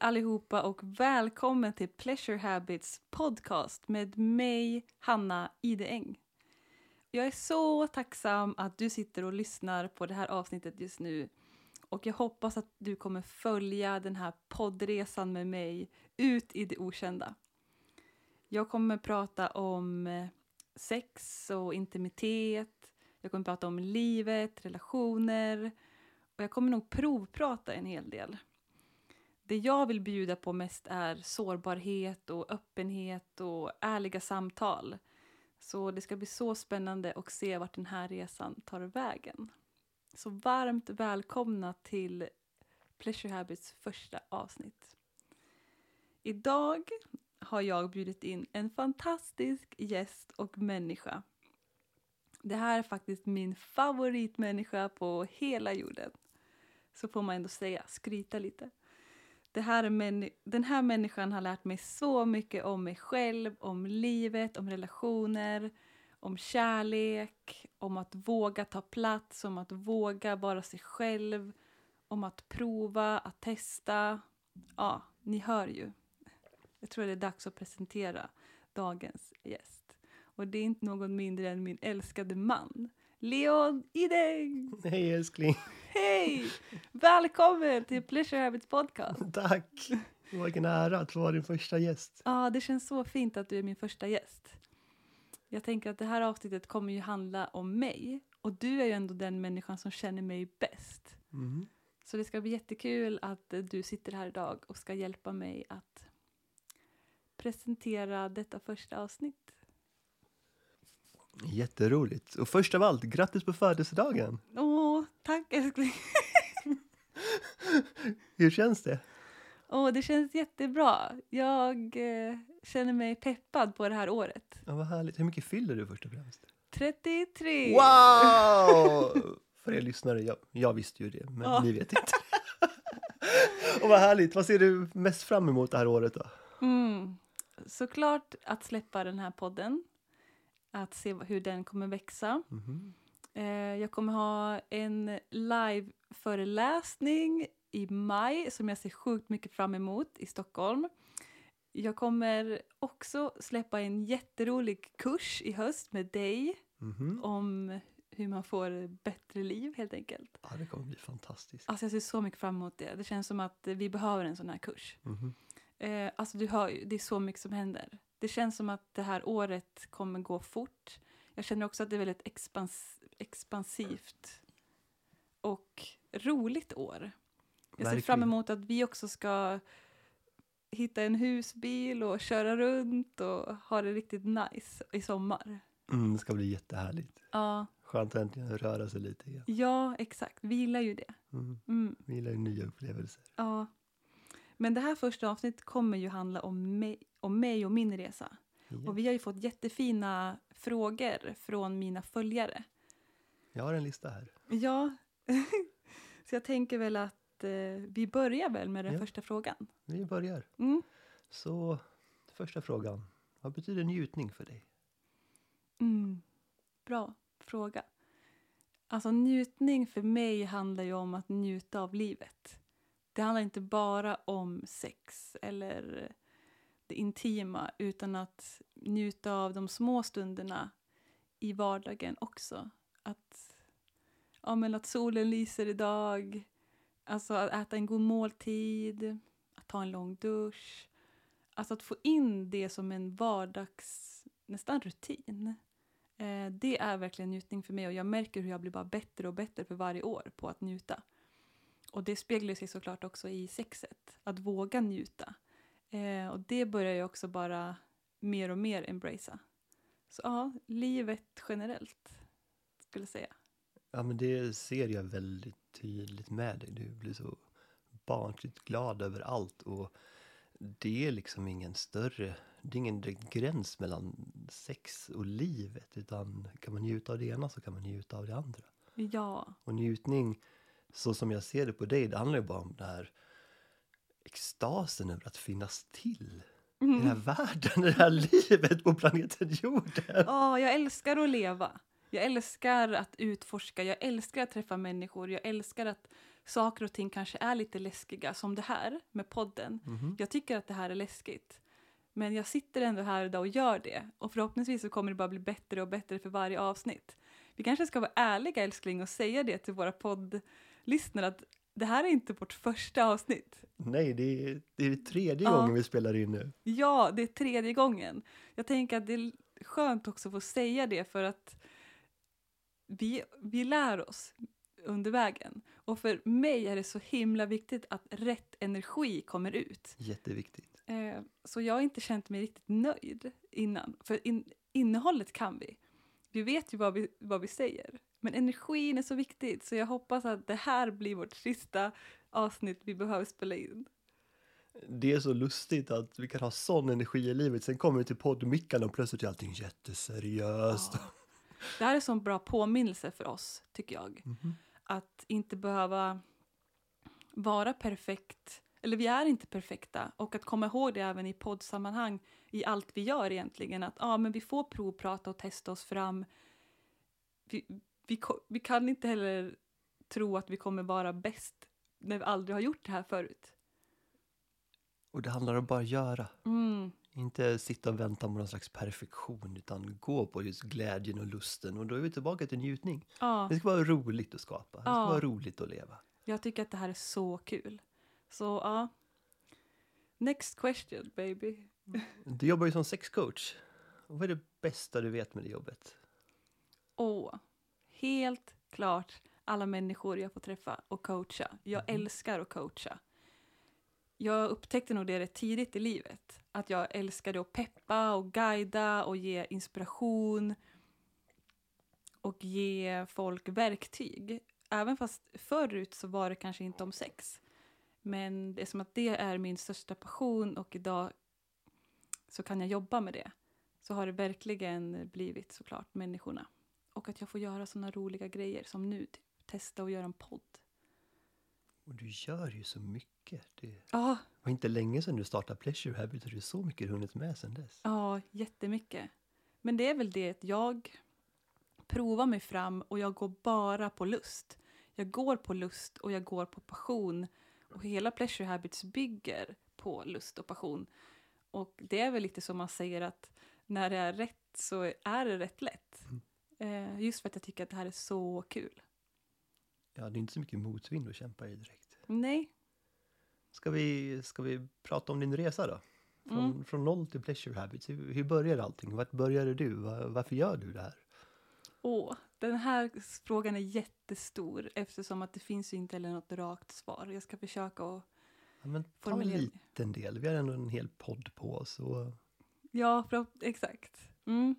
allihopa och välkommen till Pleasure Habits podcast med mig, Hanna Ideäng. Jag är så tacksam att du sitter och lyssnar på det här avsnittet just nu och jag hoppas att du kommer följa den här poddresan med mig ut i det okända. Jag kommer prata om eh, sex och intimitet, jag kommer prata om livet, relationer och jag kommer nog provprata en hel del. Det jag vill bjuda på mest är sårbarhet och öppenhet och ärliga samtal. Så det ska bli så spännande att se vart den här resan tar vägen. Så varmt välkomna till Pleasure Habits första avsnitt. Idag har jag bjudit in en fantastisk gäst och människa. Det här är faktiskt min favoritmänniska på hela jorden. Så får man ändå säga, skryta lite. Det här den här människan har lärt mig så mycket om mig själv, om livet, om relationer, om kärlek, om att våga ta plats, om att våga vara sig själv, om att prova, att testa. Ja, ni hör ju. Jag tror det är dags att presentera dagens gäst. Och det är inte någon mindre än min älskade man, Leon Ideng! Hej älskling! Hej! Välkommen till Pleasure Habits podcast! Tack! Vilken ära att få vara din första gäst. Ja, det känns så fint att du är min första gäst. Jag tänker att det här avsnittet kommer ju handla om mig och du är ju ändå den människan som känner mig bäst. Mm. Så det ska bli jättekul att du sitter här idag och ska hjälpa mig att presentera detta första avsnitt. Jätteroligt. Och först av allt, grattis på födelsedagen! Åh, tack älskling! Hur känns det? Åh, det känns jättebra. Jag eh, känner mig peppad på det här året. Ja, vad härligt. Hur mycket fyller du först och främst? 33! Wow! För er lyssnare, jag, jag visste ju det, men Ja. ni vet inte. och vad härligt. Vad ser du mest fram emot det här året då? Mm. Såklart att släppa den här podden. Att se hur den kommer växa. Mhm. Eh, jag kommer ha en live-föreläsning i maj som jag ser sjukt mycket fram emot i Stockholm. Jag kommer också släppa en jätterolig kurs i höst med dig Mhm. om hur man får bättre liv helt enkelt. Ja, det kommer bli fantastiskt. Alltså jag ser så mycket fram emot det. Det känns som att vi behöver en sån här kurs. Mhm. Eh, alltså du hör ju, det är så mycket som händer. Det känns som att det här året kommer gå fort. Jag känner också att det är väldigt expans expansivt och roligt år. Jag ser fram emot att vi också ska hitta en husbil och köra runt och ha det riktigt nice i sommar. Mm, det ska bli jättehärligt. Ja, Skönt att äntligen röra sig lite igen. ja exakt. Vi gillar ju det. Mm. Mm. Vi gillar ju nya upplevelser. Ja. Men det här första avsnittet kommer ju handla om mig, om mig och min resa. Ja. Och vi har ju fått jättefina frågor från mina följare. Jag har en lista här. Ja, så jag tänker väl att eh, vi börjar väl med den Ja. första frågan. Vi börjar. Mm. Så första frågan. Vad betyder njutning för dig? Mm. Bra fråga. Alltså njutning för mig handlar ju om att njuta av livet. Det handlar inte bara om sex eller det intima utan att njuta av de små stunderna i vardagen också. Att, ja, men att solen lyser idag, alltså att äta en god måltid, att ta en lång dusch. Alltså att få in det som en vardags, nästan rutin. Eh, det är verkligen njutning för mig och jag märker hur jag blir bara bättre och bättre för varje år på att njuta. Och det speglar sig såklart också i sexet, att våga njuta. Eh, och det börjar jag också bara mer och mer embracea. Så ja, livet generellt skulle jag säga. Ja, men det ser jag väldigt tydligt med dig. Du blir så barnsligt glad över allt och det är liksom ingen större, det är ingen direkt gräns mellan sex och livet utan kan man njuta av det ena så kan man njuta av det andra. Ja, Och njutning, så som jag ser det på dig, det handlar ju bara om den här extasen över att finnas till i den här världen, det här livet på planeten jorden. Ja, jag älskar att leva. Jag älskar att utforska, jag älskar att träffa människor, jag älskar att saker och ting kanske är lite läskiga, som det här med podden. Mhm. Jag tycker att det här är läskigt. Men jag sitter ändå här idag och gör det. Och förhoppningsvis så kommer det bara bli bättre och bättre för varje avsnitt. Vi kanske ska vara ärliga älskling och säga det till våra poddlyssnare att det här är inte vårt första avsnitt. Nej, det är, det är tredje Ja. gången vi spelar in nu. Ja, det är tredje gången. Jag tänker att det är skönt också att få säga det för att vi, vi lär oss under vägen. Och för mig är det så himla viktigt att rätt energi kommer ut. Jätteviktigt. Eh, så jag har inte känt mig riktigt nöjd innan. För in, innehållet kan vi. Vi vet ju vad vi, vad vi säger. Men energin är så viktigt så jag hoppas att det här blir vårt sista avsnitt vi behöver spela in. Det är så lustigt att vi kan ha sån energi i livet. Sen kommer vi till poddmickarna och plötsligt är allting jätteseriöst. Ja. Det här är en sån bra påminnelse för oss, tycker jag. Mhm. Att inte behöva vara perfekt, eller vi är inte perfekta. Och att komma ihåg det även i poddsammanhang, i allt vi gör egentligen. Att ja, men vi får provprata och testa oss fram. Vi, vi, vi kan inte heller tro att vi kommer vara bäst när vi aldrig har gjort det här förut. Och det handlar om bara att göra. Mm. Inte sitta och vänta på någon slags perfektion utan gå på just glädjen och lusten. Och då är vi tillbaka till njutning. Ja. Det ska vara roligt att skapa. Det ska Ja. vara roligt att leva. Jag tycker att det här är så kul. Så ja. Next question baby. Du jobbar ju som sexcoach. Vad är det bästa du vet med det jobbet? Åh, helt klart alla människor jag får träffa och coacha. Jag Mhm. älskar att coacha. Jag upptäckte nog det rätt tidigt i livet. Att jag älskade att peppa och guida och ge inspiration. Och ge folk verktyg. Även fast förut så var det kanske inte om sex. Men det är som att det är min största passion och idag så kan jag jobba med det. Så har det verkligen blivit såklart människorna. Och att jag får göra såna roliga grejer som nu, typ testa och göra en podd. Och du gör ju så mycket. Det Ja, var inte länge sedan du startade Pleasure Habit och det är så mycket du hunnit med sedan dess. ja, jättemycket. Men det är väl det att jag provar mig fram och jag går bara på lust. Jag går på lust och jag går på passion. Och hela Pleasure Habits bygger på lust och passion. Och det är väl lite som man säger att när det är rätt så är det rätt lätt. Eh, just för att jag tycker att det här är så kul. Ja, det är inte så mycket motvind att kämpa i direkt. Nej. Ska vi, ska vi prata om din resa då? Från, Mm. från noll till Pleasure Habits. Hur, hur började allting? Vart började du? Var, varför gör du det här? Åh, den här frågan är jättestor eftersom att det finns ju inte heller något rakt svar. Jag ska försöka att Ja, men ta en formulera. liten del. Vi har ändå en hel podd på oss. Och, Ja, exakt. Mm.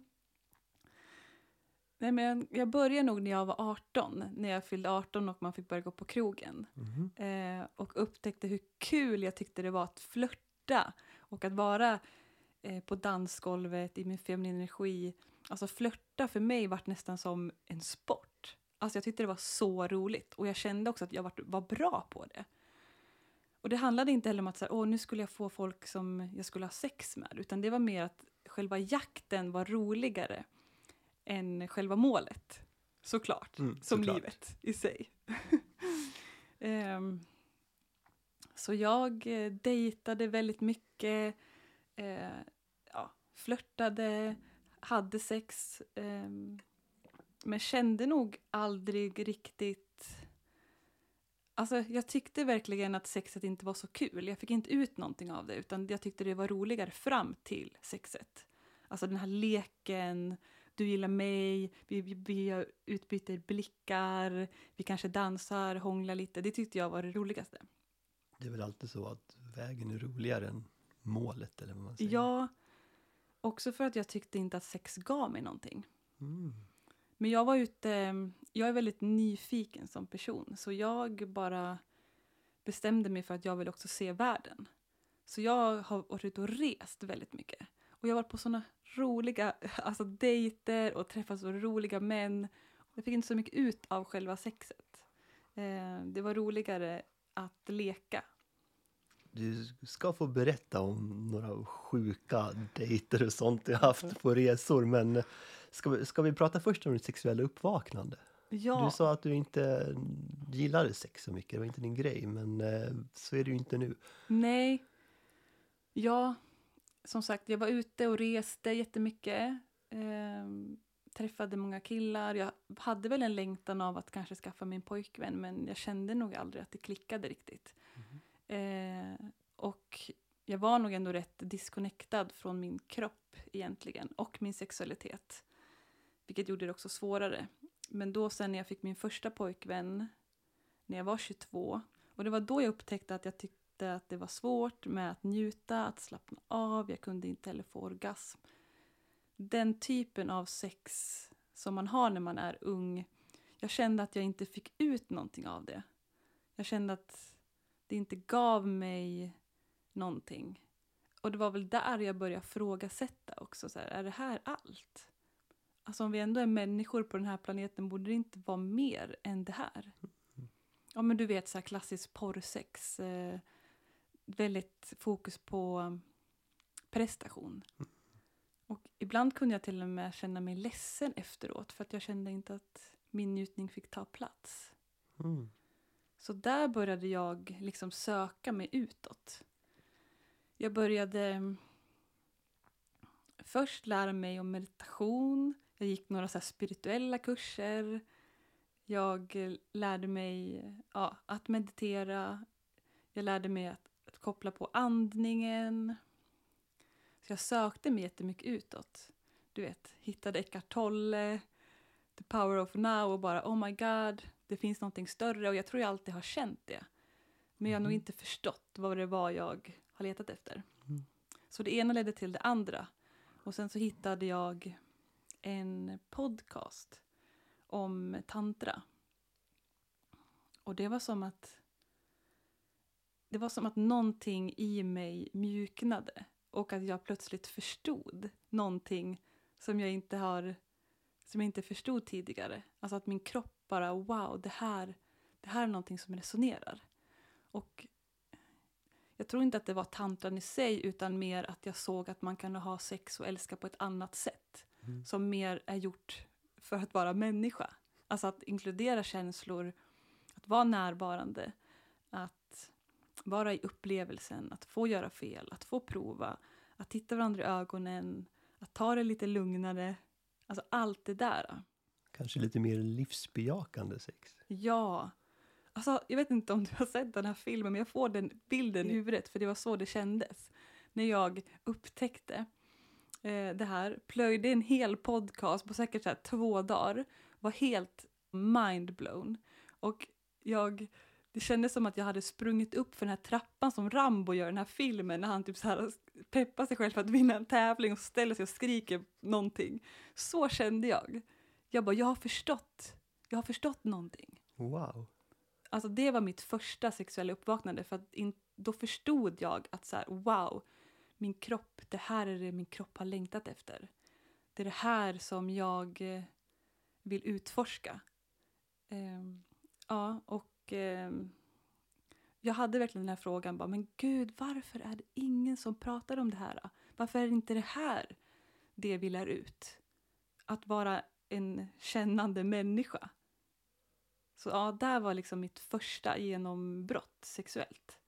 Nej, men jag började nog när jag var 18, när jag fyllde 18 och man fick börja gå på krogen. Mhm. Eh, och upptäckte hur kul jag tyckte det var att flörta och att vara eh, på dansgolvet i min feminina energi. Alltså flörta för mig var nästan som en sport. Alltså jag tyckte det var så roligt och jag kände också att jag var, var bra på det. Och det handlade inte heller om att så här, Åh, nu skulle jag få folk som jag skulle ha sex med, utan det var mer att själva jakten var roligare än själva målet. Såklart, Mm, som såklart. livet i sig. Ehm, så jag eh, dejtade väldigt mycket, eh, ja, flörtade, hade sex, ehm, men kände nog aldrig riktigt... Alltså, jag tyckte verkligen att sexet inte var så kul. Jag fick inte ut någonting av det, utan jag tyckte det var roligare fram till sexet. Alltså den här leken, du gillar mig, vi, vi, vi utbyter blickar, vi kanske dansar, hånglar lite. Det tyckte jag var det roligaste. Det är väl alltid så att vägen är roligare än målet eller vad man säger. Ja, också för att jag tyckte inte att sex gav mig någonting. Mm. Men jag var ute, jag är väldigt nyfiken som person så jag bara bestämde mig för att jag vill också se världen. Så jag har varit ute och rest väldigt mycket. Och jag har varit på såna roliga alltså dejter och träffat så roliga män. Jag fick inte så mycket ut av själva sexet. Eh, det var roligare att leka. Du ska få berätta om några sjuka dejter och sånt du haft på resor men Ska vi, ska vi prata först om ditt sexuella uppvaknande? Ja, Du sa att du inte gillade sex så mycket, det var inte din grej, men eh, så är det ju inte nu. nej. Ja, som sagt, jag var ute och reste jättemycket. Ehm, träffade många killar. Jag hade väl en längtan av att kanske skaffa min pojkvän men jag kände nog aldrig att det klickade riktigt. Eh, och jag var nog ändå rätt disconnectad från min kropp egentligen och min sexualitet. Vilket gjorde det också svårare. Men då sen när jag fick min första pojkvän när jag var 22 och det var då jag upptäckte att jag tyckte att det var svårt med att njuta, att slappna av, jag kunde inte heller få orgasm. Den typen av sex som man har när man är ung, jag kände att jag inte fick ut någonting av det. Jag kände att det inte gav mig någonting. Och det var väl där jag började frågasätta också. Så här, är det här allt? Alltså om vi ändå är människor på den här planeten borde det inte vara mer än det här? Ja men du vet så här klassisk porrsex. Eh, väldigt fokus på prestation. Och ibland kunde jag till och med känna mig ledsen efteråt för att jag kände inte att min njutning fick ta plats. Mm. Så där började jag liksom söka mig utåt. Jag började mm, först lära mig om meditation. Jag gick några så spirituella kurser. Jag eh, lärde mig ja, att meditera. Jag lärde mig att, att koppla på andningen. Så jag sökte mig jättemycket utåt. Du vet, hittade Eckart Tolle, The Power of Now och bara oh my god, det finns någonting större och jag tror jag alltid har känt det. Men jag har nog Mhm. inte förstått vad det var jag har letat efter. Mm. Så det ena ledde till det andra. Och sen så hittade jag en podcast om tantra. Och det var som att det var som att någonting i mig mjuknade och att jag plötsligt förstod någonting som jag inte har som jag inte förstod tidigare. Alltså att min kropp bara wow, det här, det här är någonting som resonerar. Och jag tror inte att det var tantran i sig utan mer att jag såg att man kan ha sex och älska på ett annat sätt. Mm. Som mer är gjort för att vara människa. Alltså att inkludera känslor, att vara närvarande, att vara i upplevelsen, att få göra fel, att få prova, att titta varandra i ögonen, att ta det lite lugnare. Alltså allt det där. Kanske lite mer livsbejakande sex. Ja. Alltså, jag vet inte om du har sett den här filmen, men jag får den bilden i huvudet, för det var så det kändes. När jag upptäckte eh, det här, plöjde en hel podcast på säkert så två dagar, var helt mindblown. Och jag, det kändes som att jag hade sprungit upp för den här trappan som Rambo gör i den här filmen, när han typ så här peppar sig själv för att vinna en tävling och ställer sig och skriker någonting. Så kände jag. Jag bara, jag har förstått. Jag har förstått någonting. Wow. Alltså det var mitt första sexuella uppvaknande för att in, då förstod jag att så här, wow, min kropp, det här är det min kropp har längtat efter. Det är det här som jag eh, vill utforska. Ehm, ja, och Eh, jag hade verkligen den här frågan, bara, men gud, varför är det ingen som pratar om det här? då? Varför är det inte det här det vi lär ut? Att vara en kännande människa. Så ja, där var liksom mitt första genombrott sexuellt.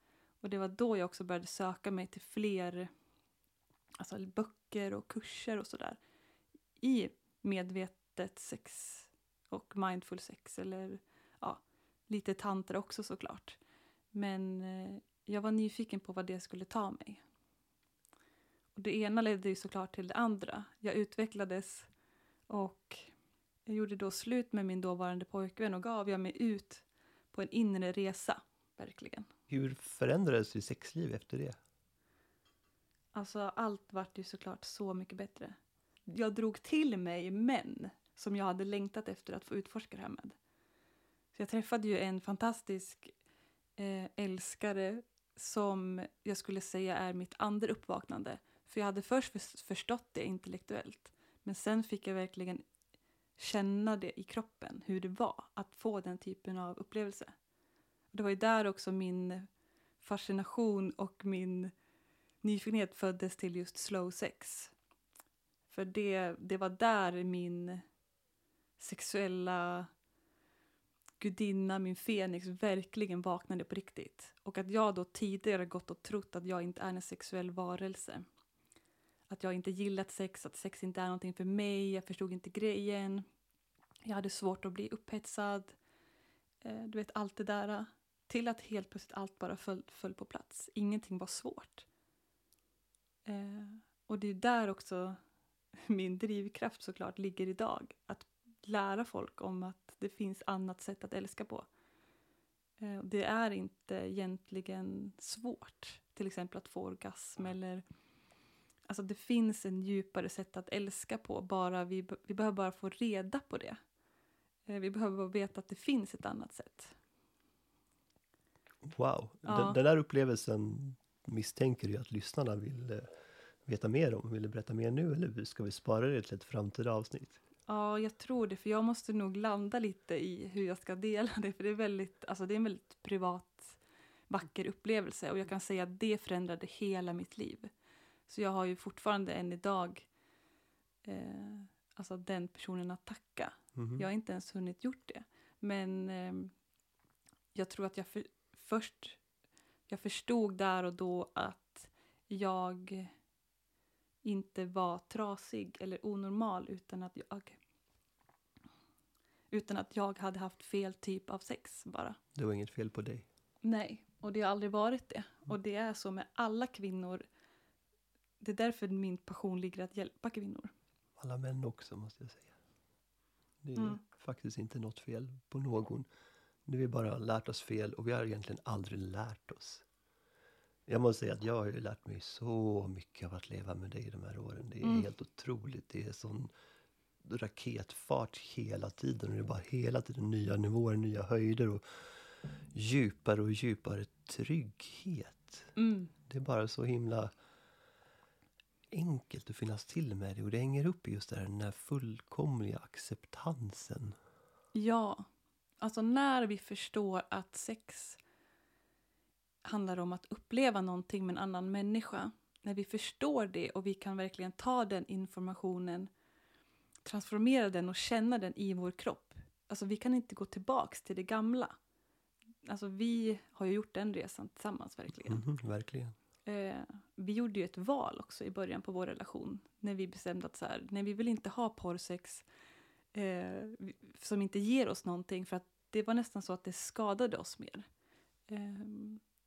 Och det var då jag också började söka mig till fler alltså, böcker och kurser och sådär. I medvetet sex och mindful sex eller lite tantra också såklart. Men eh, jag var nyfiken på vad det skulle ta mig. Och det ena ledde ju såklart till det andra. Jag utvecklades och jag gjorde då slut med min dåvarande pojkvän och gav jag mig ut på en inre resa, verkligen. Hur förändrades ditt sexliv efter det? Alltså allt vart ju såklart så mycket bättre. Jag drog till mig män som jag hade längtat efter att få utforska det här med. Så jag träffade ju en fantastisk eh, älskare som jag skulle säga är mitt andra uppvaknande. För jag hade först förstått det intellektuellt. Men sen fick jag verkligen känna det i kroppen, hur det var att få den typen av upplevelse. Det var ju där också min fascination och min nyfikenhet föddes till just slow sex. För det, det var där min sexuella gudinna, min Fenix, verkligen vaknade på riktigt. Och att jag då tidigare gått och trott att jag inte är en sexuell varelse. Att jag inte gillat sex, att sex inte är någonting för mig, jag förstod inte grejen. Jag hade svårt att bli upphetsad. Eh, du vet, allt det där. Till att helt plötsligt allt bara föll, föll på plats. Ingenting var svårt. Eh, och det är där också min drivkraft såklart ligger idag. Att lära folk om att det finns annat sätt att älska på. Eh, det är inte egentligen svårt, till exempel att få orgasm eller Alltså det finns en djupare sätt att älska på, bara vi, vi behöver bara få reda på det. Eh, vi behöver bara veta att det finns ett annat sätt. Wow, Ja. den, den där upplevelsen misstänker jag att lyssnarna vill eh, veta mer om. Vill du berätta mer nu eller ska vi spara det till ett framtida avsnitt? Ja, jag tror det, för jag måste nog landa lite i hur jag ska dela det, för det är, väldigt, alltså det är en väldigt privat, vacker upplevelse och jag kan säga att det förändrade hela mitt liv. Så jag har ju fortfarande än idag eh, alltså den personen att tacka. Mhm. Jag har inte ens hunnit gjort det. Men eh, jag tror att jag för, först jag förstod där och då att jag inte var trasig eller onormal utan att jag utan att jag hade haft fel typ av sex bara. Det var inget fel på dig. Nej, och det har aldrig varit det. Och det är så med alla kvinnor. Det är därför min passion ligger att hjälpa kvinnor. Alla män också måste jag säga. Det är Mm. faktiskt inte något fel på någon. Nu har vi bara lärt oss fel och vi har egentligen aldrig lärt oss. Jag måste säga att jag har ju lärt mig så mycket av att leva med dig de här åren. Det är Mm. helt otroligt. Det är sån raketfart hela tiden. Och det är bara hela tiden nya nivåer, nya höjder och djupare och djupare trygghet. Mm. Det är bara så himla enkelt att finnas till med det. Och det hänger upp i just det här, den här fullkomliga acceptansen. Ja, alltså när vi förstår att sex handlar om att uppleva någonting med en annan människa. När vi förstår det och vi kan verkligen ta den informationen, transformera den och känna den i vår kropp. Alltså vi kan inte gå tillbaks till det gamla. Alltså vi har ju gjort den resan tillsammans verkligen. Mhm, verkligen. Eh, vi gjorde ju ett val också i början på vår relation. När vi bestämde att så här, nej vi vill inte ha porrsex eh, som inte ger oss någonting. För att det var nästan så att det skadade oss mer. Eh,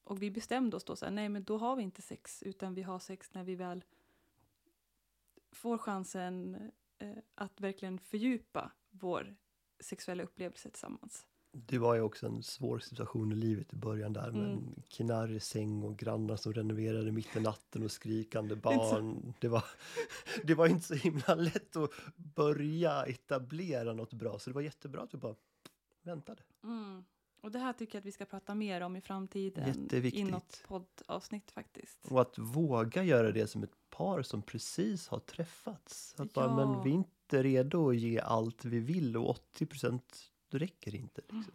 och vi bestämde oss då så här, nej men då har vi inte sex. Utan vi har sex när vi väl får chansen att verkligen fördjupa vår sexuella upplevelse tillsammans. Det var ju också en svår situation i livet i början där med Mm. en knarrig säng och grannar som renoverade mitt i natten och skrikande barn. Det var, det var inte så himla lätt att börja etablera något bra så det var jättebra att vi bara väntade. Mm. Och det här tycker jag att vi ska prata mer om i framtiden. Jätteviktigt. I något poddavsnitt faktiskt. Och att våga göra det som ett par som precis har träffats. Att bara, Ja. men vi är inte redo att ge allt vi vill och 80 procent räcker inte. Liksom.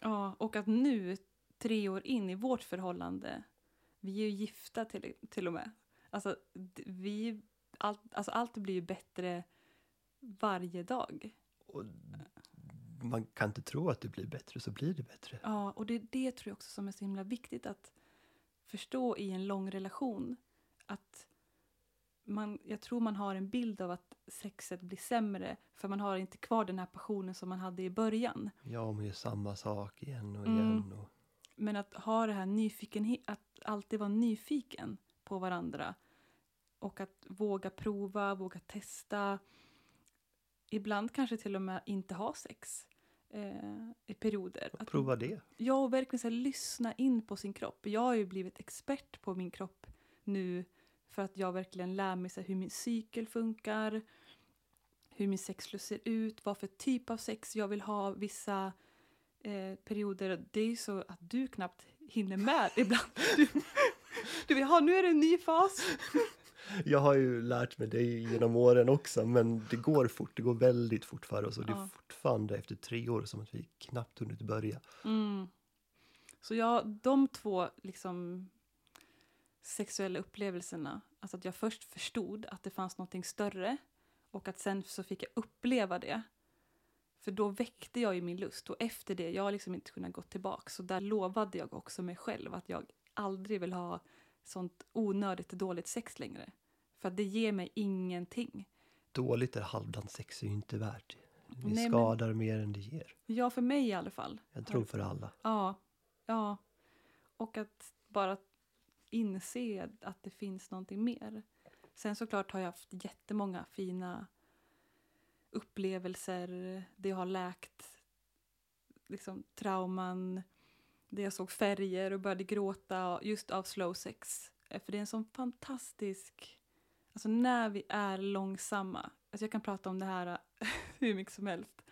Ja, och att nu, tre år in i vårt förhållande, vi är ju gifta till, till och med. Alltså, vi, allt, alltså, allt blir ju bättre varje dag. Och man kan inte tro att det blir bättre, så blir det bättre. Ja, och det är det tror jag också som är så himla viktigt att förstå i en lång relation. Att man, jag tror man har en bild av att sexet blir sämre för man har inte kvar den här passionen som man hade i början. Ja, man gör samma sak igen och Mm. igen. Och, Men att ha det här nyfikenhet, att alltid vara nyfiken på varandra och att våga prova, våga testa. Ibland kanske till och med inte ha sex eh, i perioder. Att, prova det. Ja, och verkligen så här, lyssna in på sin kropp. Jag har ju blivit expert på min kropp nu för att jag verkligen lär mig så här, hur min cykel funkar, hur min sexlust ser ut, vad för typ av sex jag vill ha vissa eh, perioder. Det är ju så att du knappt hinner med ibland. Du, du vill ha, nu är det en ny fas. Jag har ju lärt mig det genom åren också, men det går fort. Det går väldigt fort för oss och det är fortfarande efter tre år som att vi knappt hunnit börja. Mm. Så ja, de två liksom sexuella upplevelserna, alltså att jag först förstod att det fanns någonting större Och att sen så fick jag uppleva det. För då väckte jag ju min lust och efter det, jag har liksom inte kunnat gå tillbaka. Så där lovade jag också mig själv att jag aldrig vill ha sånt onödigt dåligt sex längre. För att det ger mig ingenting. Dåligt eller halvdant sex är ju inte värt. Det Nej, men- skadar mer än det ger. Ja, för mig i alla fall. Jag tror för alla. Ja, ja. Och att bara inse att det finns någonting mer. Sen såklart har jag haft jättemånga fina upplevelser. Det har läkt liksom, trauman. Där jag såg färger och började gråta just av slow sex. Eh, för det är en sån fantastisk... Alltså när vi är långsamma. Alltså jag kan prata om det här eh, hur mycket som helst.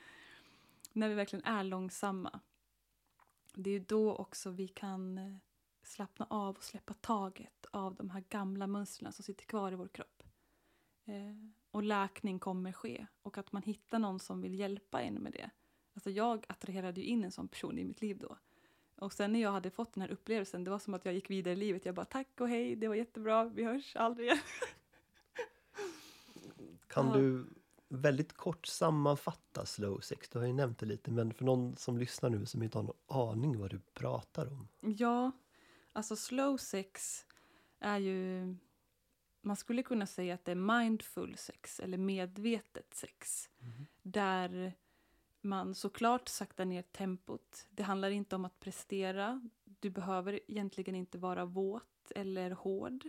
När vi verkligen är långsamma. Det är ju då också vi kan eh, slappna av och släppa taget av de här gamla mönstren som sitter kvar i vår kropp. Eh, och läkning kommer ske. Och att man hittar någon som vill hjälpa en med det. Alltså jag attraherade ju in en sån person i mitt liv då. Och sen när jag hade fått den här upplevelsen, det var som att jag gick vidare i livet. Jag bara tack och hej, det var jättebra, vi hörs aldrig igen. Kan Ja. du väldigt kort sammanfatta slow sex? Du har ju nämnt det lite, men för någon som lyssnar nu som inte har någon aning vad du pratar om. Ja, alltså slow sex är ju... Man skulle kunna säga att det är mindful sex eller medvetet sex. Där man såklart saktar ner tempot. Det handlar inte om att prestera. Du behöver egentligen inte vara våt eller hård.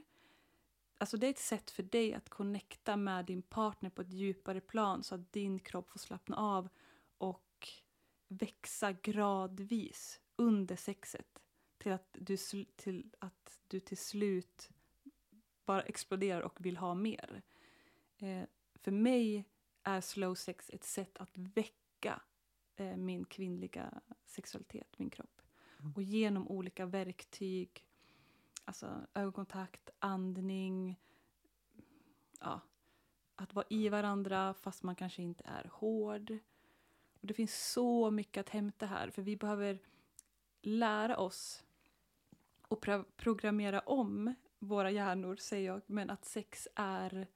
Alltså det är ett sätt för dig att connecta med din partner på ett djupare plan så att din kropp får slappna av och växa gradvis under sexet till att du, till, att du till slut bara exploderar och vill ha mer. Eh, för mig är slow sex ett sätt att väcka eh, min kvinnliga sexualitet, min kropp. Mm. Och genom olika verktyg, alltså ögonkontakt, andning, ja, att vara i varandra fast man kanske inte är hård. Och det finns så mycket att hämta här, för vi behöver lära oss och pro- programmera om våra hjärnor, säger jag, men att sex är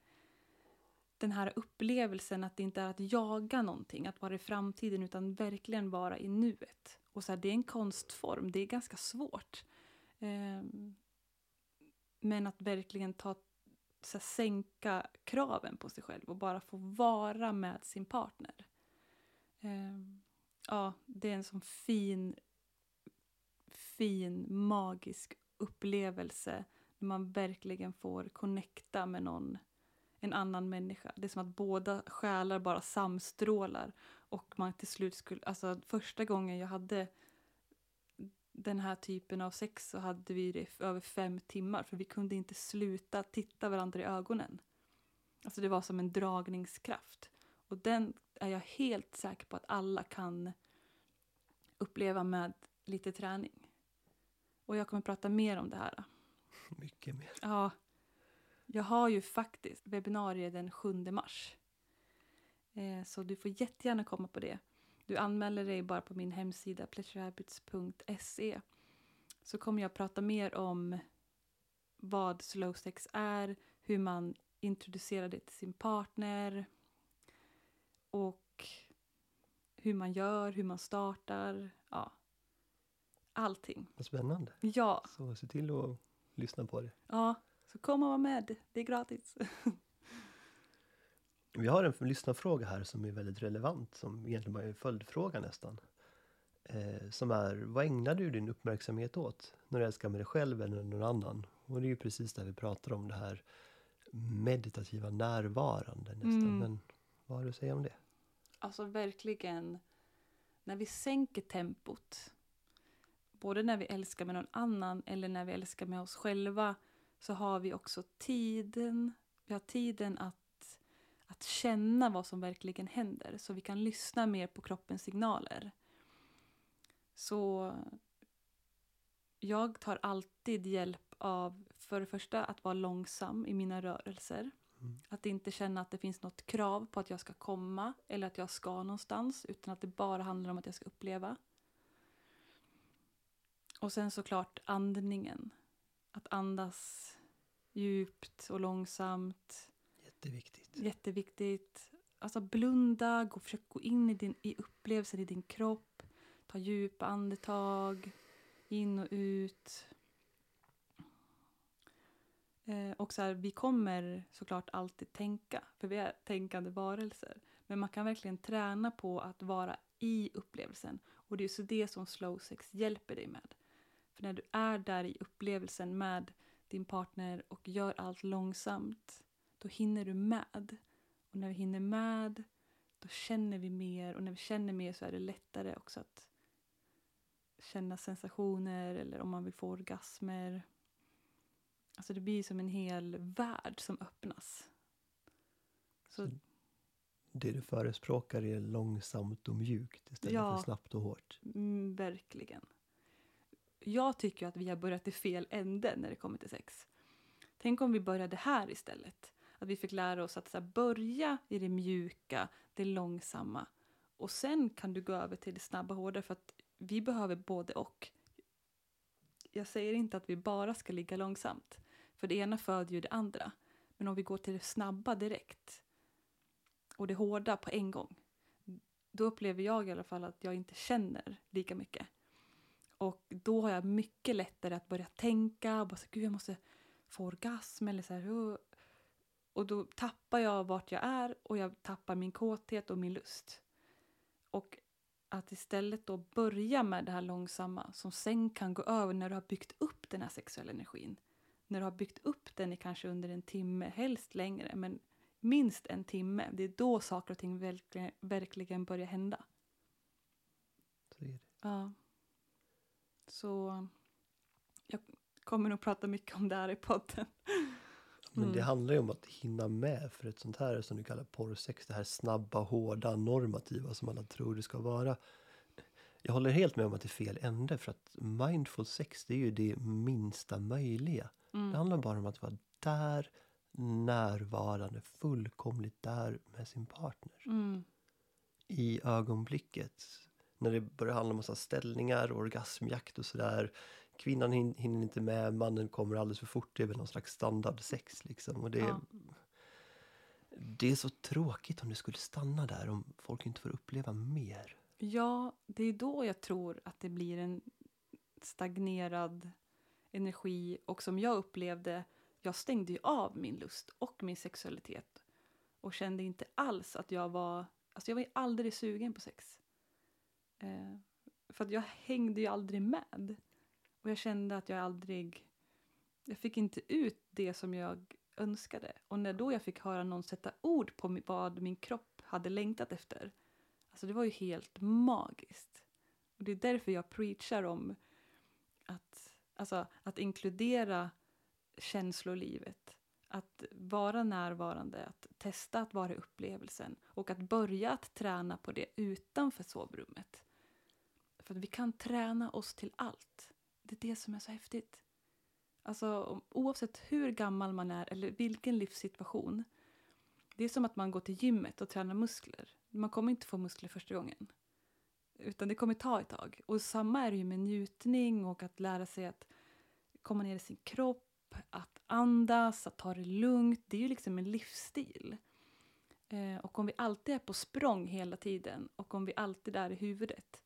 den här upplevelsen att det inte är att jaga någonting, att vara i framtiden, utan verkligen vara i nuet. Och så här, det är en konstform, det är ganska svårt. Eh, men att verkligen ta, så här, sänka kraven på sig själv och bara få vara med sin partner. Eh, ja, det är en sån fin, fin, magisk upplevelse när man verkligen får connecta med någon, en annan människa. Det är som att båda själar bara samstrålar och man till slut skulle, alltså första gången jag hade den här typen av sex så hade vi det över fem timmar för vi kunde inte sluta titta varandra i ögonen. Alltså det var som en dragningskraft. Och den är jag helt säker på att alla kan uppleva med lite träning. Och jag kommer prata mer om det här. Mycket mer. Ja, jag har ju faktiskt webbinarie den 7 mars. Eh, så du får jättegärna komma på det. Du anmäler dig bara på min hemsida pleasurehabits.se. Så kommer jag prata mer om vad slow sex är, hur man introducerar det till sin partner och hur man gör, hur man startar. Ja, allting. Vad spännande. Ja, Så se till att lyssna på det. ja. Så kom och var med. Det är gratis. Vi har en lyssnarfråga här som är väldigt relevant, som egentligen bara är en följdfråga nästan. Eh, som är, vad ägnar du din uppmärksamhet åt när du älskar med dig själv eller någon annan? Och det är ju precis det vi pratar om, det här meditativa närvarande nästan. Mm. Men vad har du att säga om det? Alltså verkligen, när vi sänker tempot, både när vi älskar med någon annan eller när vi älskar med oss själva, så har vi också tiden, vi har tiden att, att känna vad som verkligen händer, så vi kan lyssna mer på kroppens signaler. Så jag tar alltid hjälp av, för det första, att vara långsam i mina rörelser. Mm. Att inte känna att det finns något krav på att jag ska komma eller att jag ska någonstans utan att det bara handlar om att jag ska uppleva. Och sen såklart andningen. Att andas djupt och långsamt. Jätteviktigt. Jätteviktigt. Alltså blunda, gå, försök gå in i, din, i upplevelsen i din kropp. Ta djupa andetag, in och ut. Eh, och så här, vi kommer såklart alltid tänka, för vi är tänkande varelser. Men man kan verkligen träna på att vara i upplevelsen. Och det är så det som slow sex hjälper dig med. För när du är där i upplevelsen med din partner och gör allt långsamt, då hinner du med. Och när vi hinner med, då känner vi mer. Och när vi känner mer så är det lättare också att känna sensationer eller om man vill få orgasmer. Alltså det blir som en hel värld som öppnas. Så, Så Det du förespråkar är långsamt och mjukt istället Ja. för snabbt och hårt. mm, verkligen. Jag tycker att vi har börjat i fel ände när det kommer till sex. Tänk om vi började här istället. Att vi fick lära oss att så här, börja i det mjuka, det långsamma. Och sen kan du gå över till det snabba, hårda. För att vi behöver både och. Jag säger inte att vi bara ska ligga långsamt. För det ena föder ju det andra. Men om vi går till det snabba direkt och det hårda på en gång. Då upplever jag i alla fall att jag inte känner lika mycket. Och då har jag mycket lättare att börja tänka och bara så, gud jag måste få orgasm eller så här. Och då tappar jag vart jag är och jag tappar min kåthet och min lust. Och att istället då börja med det här långsamma som sen kan gå över när du har byggt upp den här sexuella energin. När du har byggt upp den i kanske under en timme, helst längre, men minst en timme. Det är då saker och ting verkligen, verkligen börjar hända. Så är det. Ja. Så jag kommer nog prata mycket om det här i podden. Men det Mm. handlar ju om att hinna med för ett sånt här som du kallar porrsex, det här snabba, hårda, normativa som alla tror det ska vara. Jag håller helt med om att det är fel ände för att mindful sex det är ju det minsta möjliga. Det Mm. handlar bara om att vara där, närvarande, fullkomligt där med sin partner. Mm. I ögonblicket. När det börjar handla om massa ställningar, orgasmjakt och sådär. Kvinnan hin- hinner inte med, mannen kommer alldeles för fort. Det är väl någon slags standardsex liksom. Och det, Ja. det är så tråkigt om det skulle stanna där, om folk inte får uppleva mer. Ja, det är då jag tror att det blir en stagnerad energi. Och som jag upplevde, jag stängde ju av min lust och min sexualitet. Och kände inte alls att jag var, alltså jag var ju aldrig sugen på sex. Eh, för att jag hängde ju aldrig med. Och jag kände att jag aldrig, jag fick inte ut det som jag önskade. Och när då jag fick höra någon sätta ord på vad min kropp hade längtat efter. Alltså det var ju helt magiskt. Och det är därför jag preachar om att, alltså, att inkludera känslolivet. Att vara närvarande, att testa att vara i upplevelsen och att börja att träna på det utanför sovrummet. För att vi kan träna oss till allt. Det är det som är så häftigt. Alltså oavsett hur gammal man är eller vilken livssituation. Det är som att man går till gymmet och tränar muskler. Man kommer inte få muskler första gången. Utan det kommer ta ett tag. Och samma är det ju med njutning och att lära sig att komma ner i sin kropp, att andas, att ta det lugnt. Det är ju liksom en livsstil. Eh, och om vi alltid är på språng hela tiden och om vi alltid är i huvudet.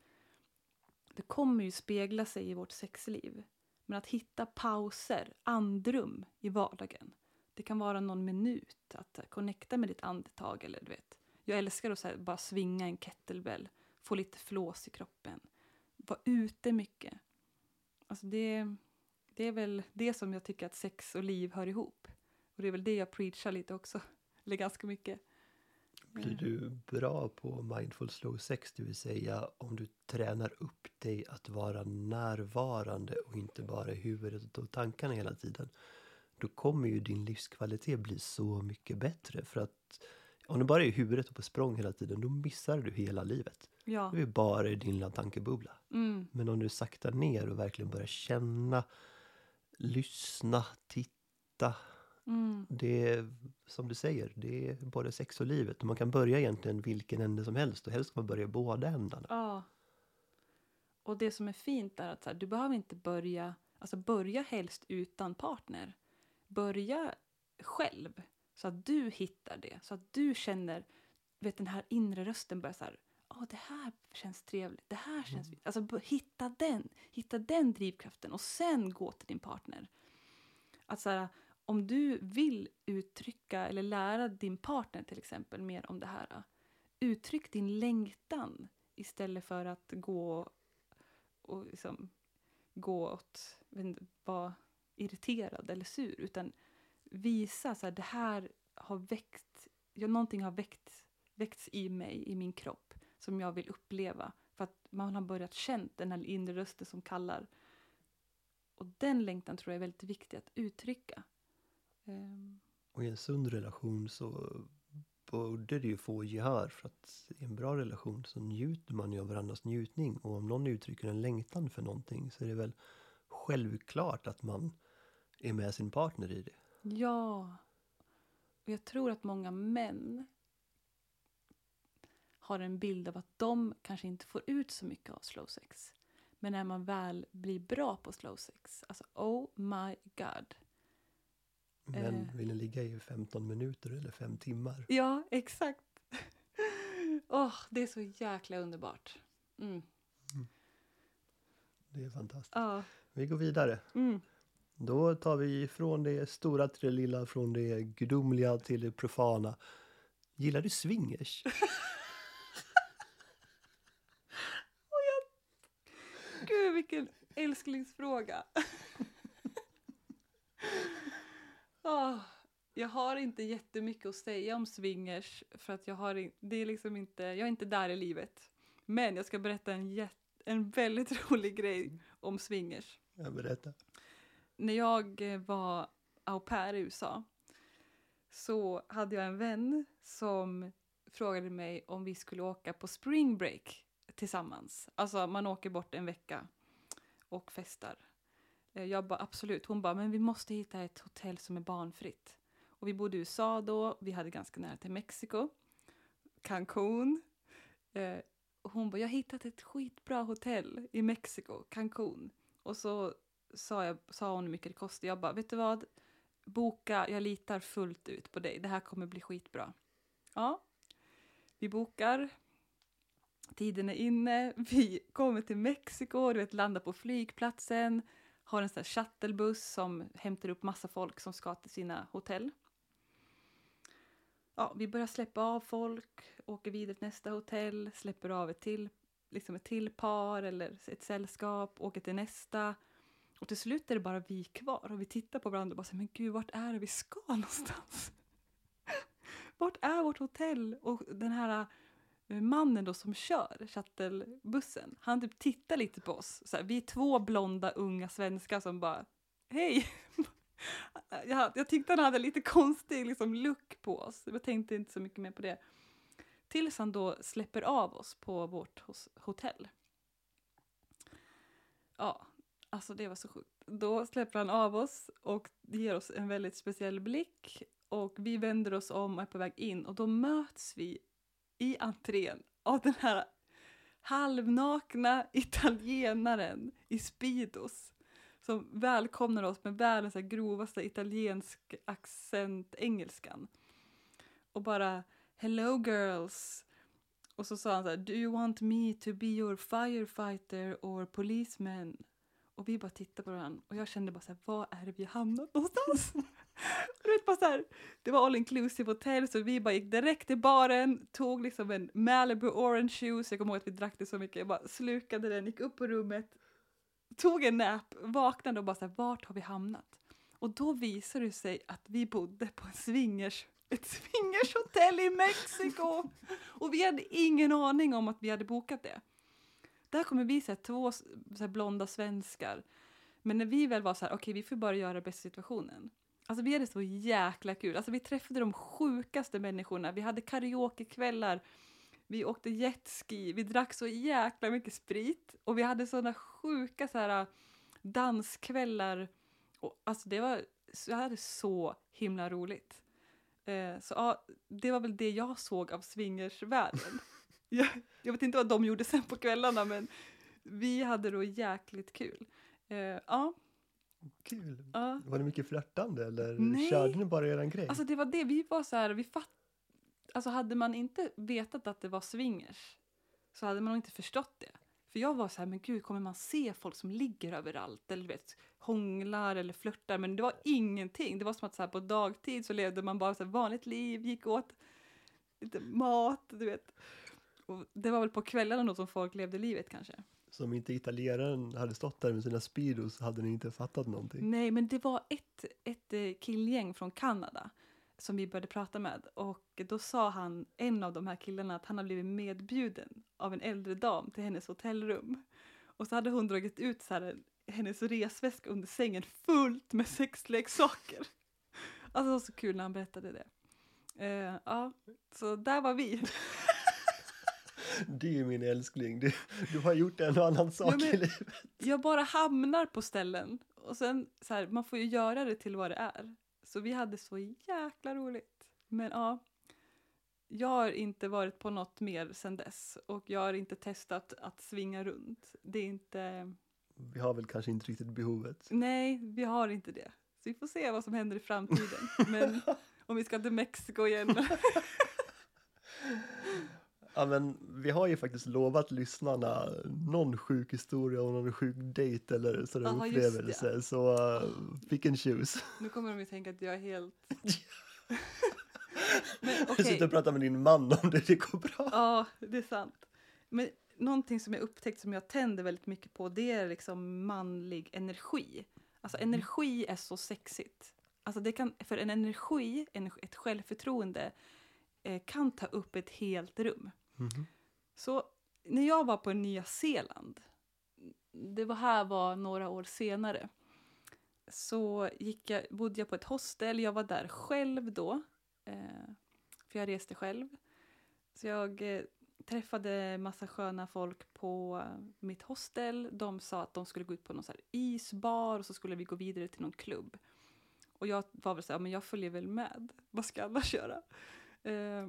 Det kommer ju spegla sig i vårt sexliv. Men att hitta pauser, andrum i vardagen. Det kan vara någon minut att connecta med ditt andetag eller du vet. Jag älskar att så här, bara svinga en kettlebell, få lite flås i kroppen. Vara ute mycket. Alltså det, det är väl det som jag tycker att sex och liv hör ihop. Och det är väl det jag preachar lite också. Eller ganska mycket. Blir du bra på mindful slow sex, det vill säga om du tränar upp dig att vara närvarande och inte bara i huvudet och tankarna hela tiden, då kommer ju din livskvalitet bli så mycket bättre. För att om du bara är i huvudet och på språng hela tiden, då missar du hela livet. Ja. Du är bara i din lilla tankebubbla. Mm. Men om du saktar ner och verkligen börjar känna, lyssna, titta. Mm. Det är som du säger, det är både sex och livet. Och man kan börja egentligen vilken ände som helst och helst kan man börja i båda ändarna. Ja. Och det som är fint är att här, du behöver inte börja, alltså börja helst utan partner. Börja själv. Så att du hittar det, så att du känner, vet den här inre rösten börjar så här, ja det här känns trevligt, det här känns Mm. Alltså hitta den, hitta den drivkraften och sen gå till din partner. Att så här, om du vill uttrycka eller lära din partner till exempel mer om det här, uttryck din längtan istället för att gå och liksom gå åt, inte, vara irriterad eller sur, utan visa så här, det här har väckt, ja, någonting har väckt, väckts i mig, i min kropp, som jag vill uppleva. För att man har börjat känt den här inre rösten som kallar. Och den längtan tror jag är väldigt viktig att uttrycka. Um. Och i en sund relation så borde det ju få gehör för att i en bra relation så njuter man ju av varandras njutning och om någon uttrycker en längtan för någonting så är det väl självklart att man är med sin partner i det. Ja. Och jag tror att många män har en bild av att de kanske inte får ut så mycket av slow sex. Men när man väl blir bra på slow sex, alltså oh my god. Men Eh. vill ni ligga i 15 minuter eller 5 timmar? Ja, exakt. Åh, det är så jäkla underbart. Mm. Det är fantastiskt. Ja. Vi går vidare. Mm. Då tar vi från det stora till det lilla, från det gudomliga till det profana. Gillar du swingers? Gud, vilken älsklingsfråga. Åh, jag har inte jättemycket att säga om swingers för att jag har, det är liksom inte, jag är inte där i livet. Men jag ska berätta en, jätt, en väldigt rolig grej om swingers. Jag berättar. När jag eh, var au pair i USA så hade jag en vän som frågade mig om vi skulle åka på spring break tillsammans. Alltså man åker bort en vecka och festar. Eh, jag bara absolut. Hon bara, men vi måste hitta ett hotell som är barnfritt. Och vi bodde i USA då, vi hade ganska nära till Mexiko. Cancun. Eh, och hon bara, jag har hittat ett skitbra hotell i Mexiko, Cancun. Och så sa, jag, sa hon hur mycket det kostade. Jag bara, vet du vad? Boka, jag litar fullt ut på dig. Det här kommer bli skitbra. Ja, vi bokar. Tiden är inne. Vi kommer till Mexiko, du vet, landar på flygplatsen. Har en sån här shuttlebuss som hämtar upp massa folk som ska till sina hotell. Ja, vi börjar släppa av folk, åker vidare till nästa hotell, släpper av ett till, liksom ett till par eller ett sällskap, åker till nästa. Och till slut är det bara vi kvar och vi tittar på varandra och bara säger, men gud, vart är det vi ska någonstans? vart är vårt hotell? Och den här Eh, mannen då som kör shuttlebussen, han typ tittar lite på oss. Så här, vi är två blonda unga svenskar som bara, hej! jag, jag tyckte han hade lite konstig liksom, look på oss. Jag tänkte inte så mycket mer på det. Tills han då släpper av oss på vårt hos, hotell. Ja, alltså det var så sjukt. Då släpper han av oss och ger oss en väldigt speciell blick. Och vi vänder oss om och är på väg in och då möts vi i entrén av den här halvnakna italienaren i Speedos som välkomnar oss med världens grovaste italiensk accent, engelskan. Och bara “Hello girls” och så sa han så här “Do you want me to be your firefighter or policeman?” Och vi bara tittade på varandra och jag kände bara så här, var är det vi har hamnat någonstans? Du vet, bara så här, det var all inclusive hotell så vi bara gick direkt till baren, tog liksom en Malibu orange juice, jag kommer ihåg att vi drack det så mycket, jag bara slukade den, gick upp på rummet, tog en nap, vaknade och bara så här, vart har vi hamnat? Och då visade det sig att vi bodde på en swingers, ett swingershotell i Mexiko! Och vi hade ingen aning om att vi hade bokat det. Där kommer vi se två så här, blonda svenskar. Men när vi väl var så här, okej vi får bara göra bästa situationen. Alltså vi hade så jäkla kul. Alltså vi träffade de sjukaste människorna. Vi hade karaokekvällar. Vi åkte jetski. Vi drack så jäkla mycket sprit. Och vi hade såna sjuka så här danskvällar. Och, alltså det var, jag hade så himla roligt. Eh, så ja, det var väl det jag såg av swingersvärlden. jag, jag vet inte vad de gjorde sen på kvällarna men vi hade då jäkligt kul. Eh, ja, Kul. Ja. Var det mycket flörtande eller Nej. körde ni bara eran grej? Alltså det var det, vi var så här, vi fatt... Alltså hade man inte vetat att det var swingers så hade man nog inte förstått det. För jag var så här, men gud, kommer man se folk som ligger överallt eller vet, hånglar eller flörtar? Men det var ingenting. Det var som att så här, på dagtid så levde man bara så här, vanligt liv, gick åt lite mat, du vet. Och det var väl på kvällarna då som folk levde livet kanske. Så om inte italienaren hade stått där med sina Speedos så hade ni inte fattat någonting. Nej, men det var ett, ett eh, killgäng från Kanada som vi började prata med. Och då sa han, en av de här killarna, att han har blivit medbjuden av en äldre dam till hennes hotellrum. Och så hade hon dragit ut så här, hennes resväska under sängen fullt med sexleksaker. Alltså det var så kul när han berättade det. Uh, ja, så där var vi. Ju min älskling. Du, du har gjort en och annan sak men- i livet. Jag bara hamnar på ställen. Och sen, så här, man får ju göra det till vad det är. Så vi hade så jäkla roligt. Men ja, jag har inte varit på något mer sen dess. Och jag har inte testat att svinga runt. Det är inte... Vi har väl kanske inte riktigt behovet. Nej, vi har inte det. Så vi får se vad som händer i framtiden. Men om vi ska till Mexiko igen. Ja, men vi har ju faktiskt lovat lyssnarna någon sjuk historia och någon sjuk dejt eller sådär det. upplevelse. Så uh, pick and choose. Nu kommer de ju tänka att jag är helt... Men Jag okej. sitter och pratar med din man om det, det går bra. Ja, det är sant. Men någonting som jag upptäckt som jag tänder väldigt mycket på det är liksom manlig energi. Alltså Mm. energi är så sexigt. Alltså det kan, för en energi, en, ett självförtroende eh, kan ta upp ett helt rum. Mm. Så när jag var på Nya Zeeland, det var här var några år senare, så gick jag, bodde jag på ett hostel. Jag var där själv då, eh, för jag reste själv. Så jag eh, träffade massa sköna folk på mitt hostel. De sa att de skulle gå ut på någon så här isbar och så skulle vi gå vidare till någon klubb. Och jag var väl så här, men jag följer väl med. Vad ska jag annars göra? Eh,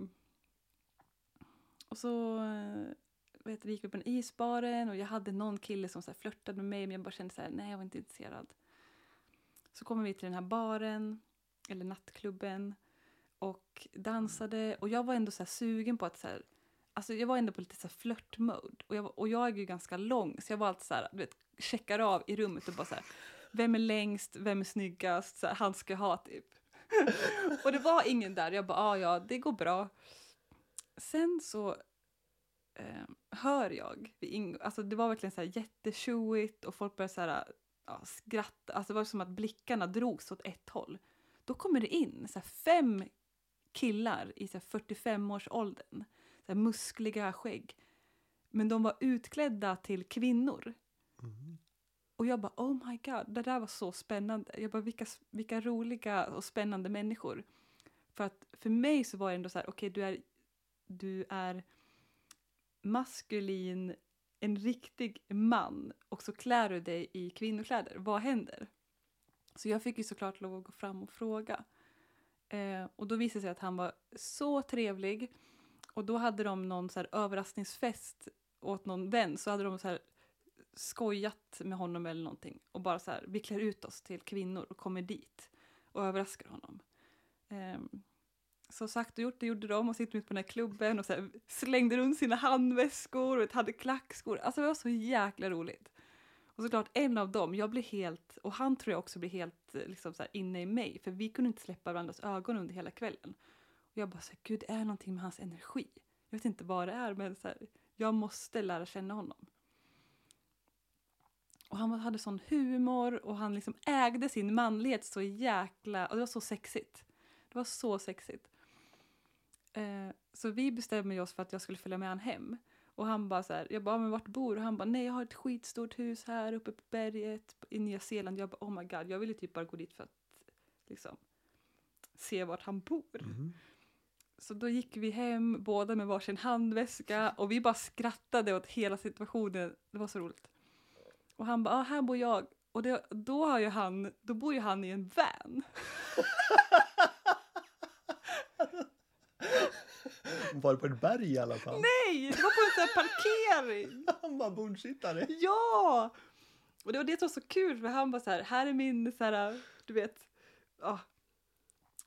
och så eh, vet, gick vi på den isbaren och jag hade någon kille som så här, flörtade med mig men jag bara kände så här, nej jag var inte intresserad. Så kommer vi till den här baren, eller nattklubben och dansade och jag var ändå så här sugen på att så här, alltså jag var ändå på lite så här flörtmode och jag, och jag är ju ganska lång så jag var alltid så här, du vet, checkar av i rummet och bara så här, vem är längst, vem är snyggast, så här, han ska jag ha typ. och det var ingen där, jag bara, ah, ja det går bra. Sen så eh, hör jag, vid ing- alltså det var verkligen så här jättetjoigt och folk började så här, ja, skratta, alltså det var som att blickarna drogs åt ett håll. Då kommer det in så här, fem killar i så här, 45-årsåldern, så här, muskliga skägg. Men de var utklädda till kvinnor. Mhm. Och jag bara, oh my god, det där var så spännande. Jag bara, vilka, vilka roliga och spännande människor. För att för mig så var det ändå så här, okej, du är, du är maskulin, en riktig man och så klär du dig i kvinnokläder. Vad händer? Så jag fick ju såklart lov att gå fram och fråga. Eh, och då visade det sig att han var så trevlig. Och då hade de någon så här överraskningsfest åt någon vän. Så hade de så här skojat med honom eller någonting. Och bara så här, vi klär ut oss till kvinnor och kommer dit. Och överraskar honom. Ehm, så sagt och gjort, det gjorde de och sitter mitt på den här klubben och så här, slängde runt sina handväskor och hade klackskor. Alltså det var så jäkla roligt. Och såklart en av dem, jag blev helt, och han tror jag också blev helt eh, liksom så här, inne i mig, för vi kunde inte släppa varandras ögon under hela kvällen. Och jag bara så här, gud det är någonting med hans energi. Jag vet inte vad det är, men så här, jag måste lära känna honom. Och han hade sån humor och han liksom ägde sin manlighet så jäkla, och det var så sexigt. Det var så sexigt. Eh, så vi bestämde oss för att jag skulle följa med han hem. Och han bara så här, jag bara, men vart bor du? Han bara, nej jag har ett skitstort hus här uppe på berget i Nya Zeeland. Jag bara, oh my god, jag ville typ bara gå dit för att liksom se vart han bor. Mhm. Så då gick vi hem, båda med varsin handväska och vi bara skrattade åt hela situationen. Det var så roligt. Och han bara, ah, här bor jag. Och det, då, har ju han, då bor ju han i en van. Var det på ett berg i alla fall? Nej, det var på en sån här parkering! Han var bordsittare. Ja! Och det var det som var så kul för han bara så här, här är min så här, du vet, ja,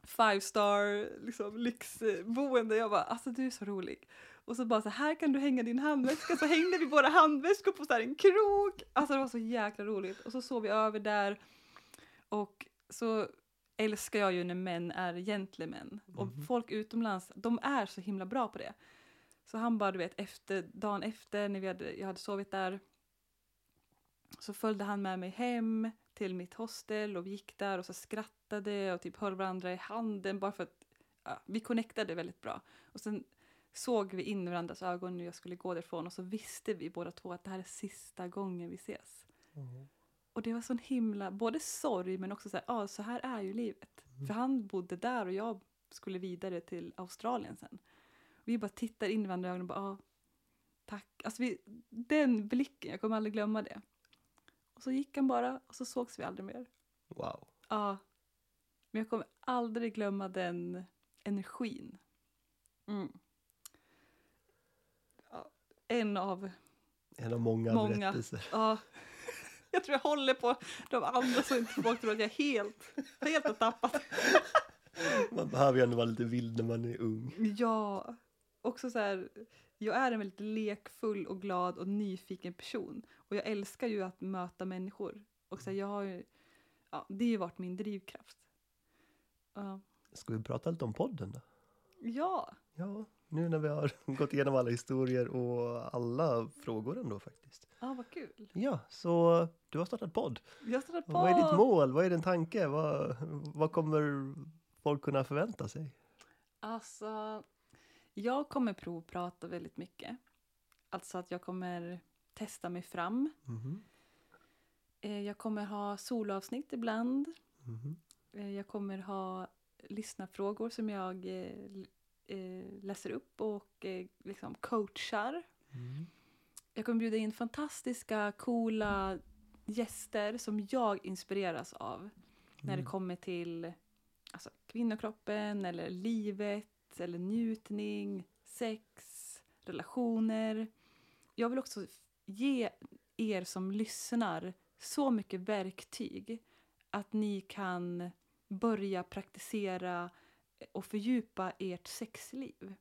five star liksom, lyxboende. Jag bara, alltså du är så rolig. Och så bara så här kan du hänga din handväska. Så hängde vi våra handväskor på så här en krok. Alltså det var så jäkla roligt. Och så sov vi över där. Och så älskar jag ju när män är gentlemän. Och Mhm. folk utomlands, de är så himla bra på det. Så han bara, du vet, efter, dagen efter när vi hade, jag hade sovit där så följde han med mig hem till mitt hostel och vi gick där och så skrattade och typ höll varandra i handen bara för att ja, vi connectade väldigt bra. Och sen såg vi in i varandras ögon när jag skulle gå därifrån och så visste vi båda två att det här är sista gången vi ses. Och det var sån himla, både sorg men också så här, ja så här är ju livet. Mm. För han bodde där och jag skulle vidare till Australien sen. Vi bara tittar in i varandra och bara, ja, tack. Alltså vi, den blicken, jag kommer aldrig glömma det. Och så gick han bara och så sågs vi aldrig mer. Wow. Ja. Men jag kommer aldrig glömma den energin. Mm. Ja, en av En av många, Många. berättelser. Ja. Jag tror jag håller på de andra så inte folk tror att jag helt, helt har tappat. Man behöver ju ändå vara lite vild när man är ung. Ja, också så här. Jag är en väldigt lekfull och glad och nyfiken person. Och jag älskar ju att möta människor. Och så här, jag har ju, ja, det har ju varit min drivkraft. Ja. Ska vi prata lite om podden då? Ja, Ja, nu när vi har gått igenom alla historier och alla frågor ändå faktiskt. Ja vad kul. Ja, så du har startat podd. Jag har startat på. Vad är ditt mål? Vad är din tanke? Vad, vad kommer folk kunna förvänta sig? Alltså, jag kommer provprata väldigt mycket. Alltså att jag kommer testa mig fram. Mhm, Eh, Jag kommer ha solavsnitt ibland. mhm, Eh, Jag kommer ha lyssnarfrågor som jag eh, läser upp och liksom coachar. mhm. Jag kommer bjuda in fantastiska, coola gäster som jag inspireras av när det Mm. kommer till alltså, kvinnokroppen eller livet eller njutning, sex, relationer. Jag vill också ge er som lyssnar så mycket verktyg att ni kan börja praktisera och fördjupa ert sexliv.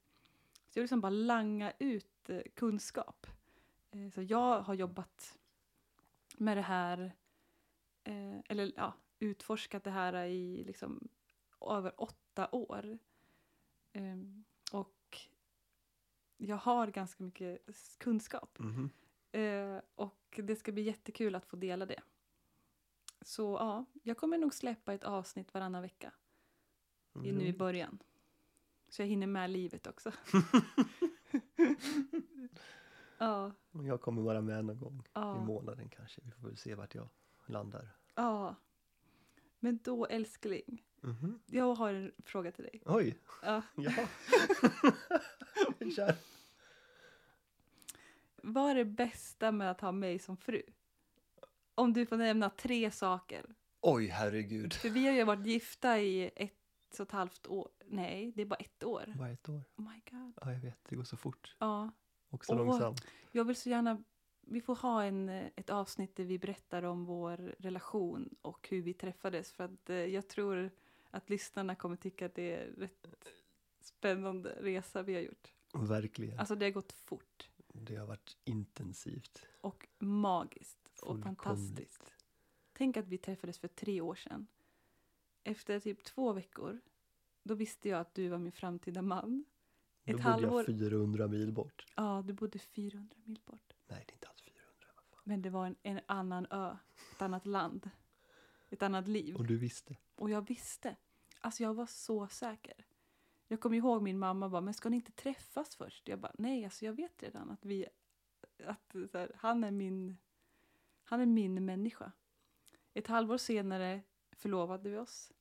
Så jag vill liksom bara langa ut eh, kunskap. Eh, Så jag har jobbat med det här, eh, eller ja, utforskat det här i liksom över åtta år. Ehm, Och jag har ganska mycket kunskap. Mhm. Eh, och det ska bli jättekul att få dela det. Så ja, jag kommer nog släppa ett avsnitt varannan vecka i, nu i Mm. början. Så jag hinner med livet också. ja, Jag kommer vara med någon gång i ja, månaden kanske. Vi får väl se vart jag landar. ja. Men då älskling, Mhm. jag har en fråga till dig. Oj, Ja. ja. Kör. Vad är det bästa med att ha mig som fru? Om du får nämna tre saker. Oj, herregud. För vi har ju varit gifta i ett och ett halvt år. Nej, det är bara ett år. Bara ett år. Oh my god. Ja, jag vet. Det går så fort. Ja, Och så Åh. långsamt. jag vill så gärna... Vi får ha en, ett avsnitt där vi berättar om vår relation och hur vi träffades. För att eh, jag tror att lyssnarna kommer tycka att det är rätt spännande resa vi har gjort. Verkligen. Alltså det har gått fort Det har varit intensivt. och magiskt och fantastiskt. Tänk att vi träffades för tre år sedan. Efter typ två veckor, då visste jag att du var min framtida man. Då Ett bodde halvår. jag 400 mil bort. Ja, du bodde 400 mil bort. Nej, det är inte alls 400. vad fan. Men det var en, en annan ö, ett annat land, ett annat liv. Och du visste. Och jag visste. Alltså jag var så säker. Jag kommer ihåg min mamma bara, men ska ni inte träffas först? Jag bara, nej, alltså jag vet redan att vi, att här, han är min, han är min människa. Ett halvår senare förlovade vi oss.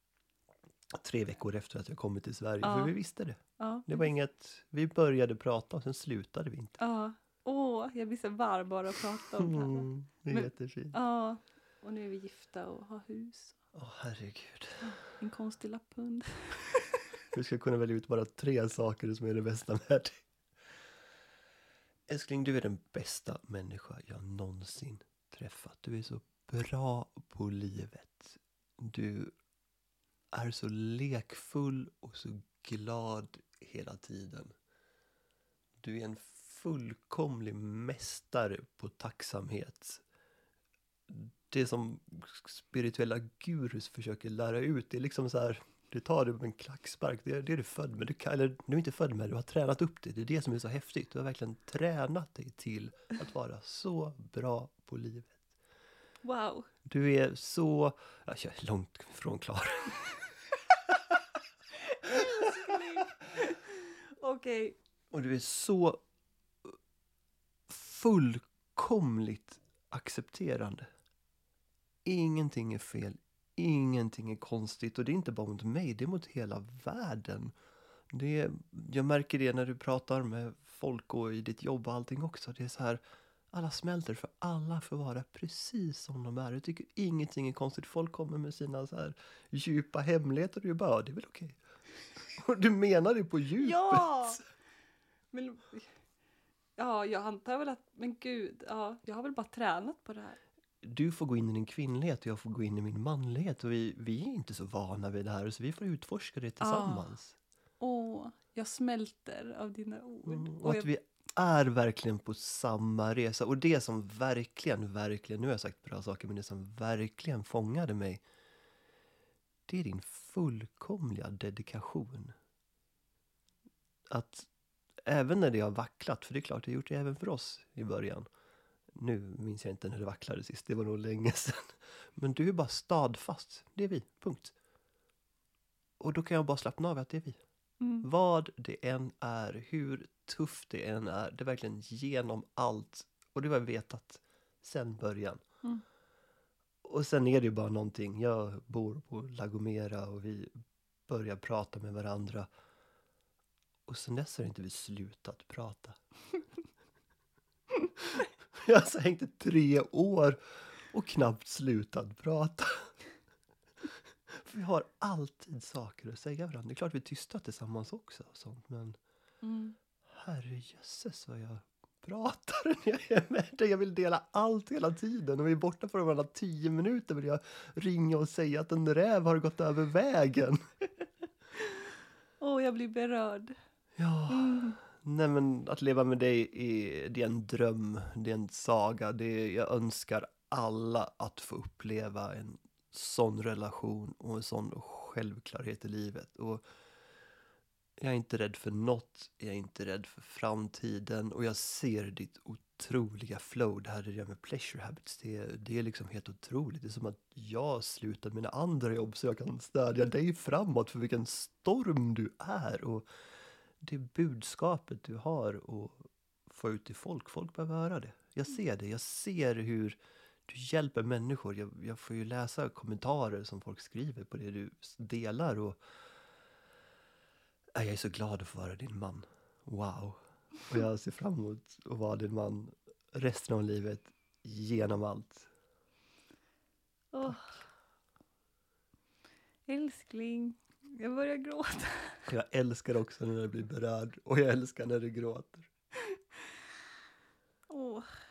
Tre veckor efter att jag kommit till Sverige. Ja. För vi visste det. Ja, Det var inget, vi började prata och sen slutade vi inte. Ja. Åh, jag blir så varm bara att prata om det. Mm, det är Men- jättefint. Ja, och nu är vi gifta och har hus. Åh herregud. En konstig lapphund. Du ska kunna välja ut bara tre saker som är det bästa med dig. Älskling, du är den bästa människa jag någonsin träffat. Du är så bra på livet. Du är så lekfull och så glad hela tiden. Du är en fullkomlig mästare på tacksamhet. Det som spirituella gurus försöker lära ut, det är liksom så här, du tar det med en klackspark, det är det du född med. Du kan, eller du är inte född med, du har tränat upp det. Det är det som är så häftigt. Du har verkligen tränat dig till att vara så bra på livet. Wow. Du är så... Jag är långt ifrån klar. Okej. Och du är så fullkomligt accepterande. Ingenting är fel, ingenting är konstigt. Och det är inte bara mot mig, det är mot hela världen. Det är, jag märker det när du pratar med folk och i ditt jobb och allting också. Det är så här, alla smälter för alla får vara precis som de är. Jag tycker ingenting är konstigt. Folk kommer med sina så här djupa hemligheter och du bara, ja, det är väl okej. Och du menar det på djupet. Ja! Men, ja, jag antar väl att, men gud, ja, jag har väl bara tränat på det här. du får gå in i din kvinnlighet och jag får gå in i min manlighet. Och vi, vi är inte så vana vid det här, så vi får utforska det tillsammans. Åh, jag smälter av dina ord. Mm, och Och att jag, vi är verkligen på samma resa. Och det som verkligen, verkligen, nu har jag sagt bra saker, men det som verkligen fångade mig, det är din fullkomliga dedikation. Att även när det har vacklat, för det är klart, det har gjort det även för oss i början. Nu minns jag inte när det vacklade sist, det var nog länge sedan. Men du är bara stadfast, det är vi, punkt. Och då kan jag bara slappna av att det är vi mm, Vad det än är, hur tufft det än är, det är verkligen genom allt. Och det har jag vetat sen början. Mm. Och sen är det ju bara någonting, jag bor på Lagomera och vi börjar prata med varandra. Och sen dess har inte vi slutat prata. jag har alltså hängt i tre år och knappt slutat prata. Vi har alltid saker att säga varandra. Det är klart vi är tysta tillsammans också och sånt, men mm. herrejösses vad jag pratar när jag är med dig. Jag vill dela allt hela tiden. Och vi är borta från varandra tio minuter vill jag ringa och säga att en räv har gått över vägen. Åh, jag blir berörd. Ja, Mm. nej men att leva med dig är, det är en dröm, det är en saga. Det är, jag önskar alla att få uppleva en sån relation och en sån självklarhet i livet. Och jag är inte rädd för något, jag är inte rädd för framtiden och jag ser ditt otroliga flow. Det här är det med pleasure habits, det är, det är liksom helt otroligt. Det är som att jag slutar mina andra jobb så jag kan stödja dig framåt för vilken storm du är. Och det budskapet du har och få ut till folk. Folk behöver höra det. Jag ser det. Jag ser hur du hjälper människor. Jag, jag får ju läsa kommentarer som folk skriver på det du delar. Och äh, jag är så glad att få vara din man. Wow. Och jag ser fram emot att vara din man resten av livet genom allt. Åh. Älskling, jag börjar gråta. Jag älskar också när du blir berörd och jag älskar när du gråter. Åh. Mm.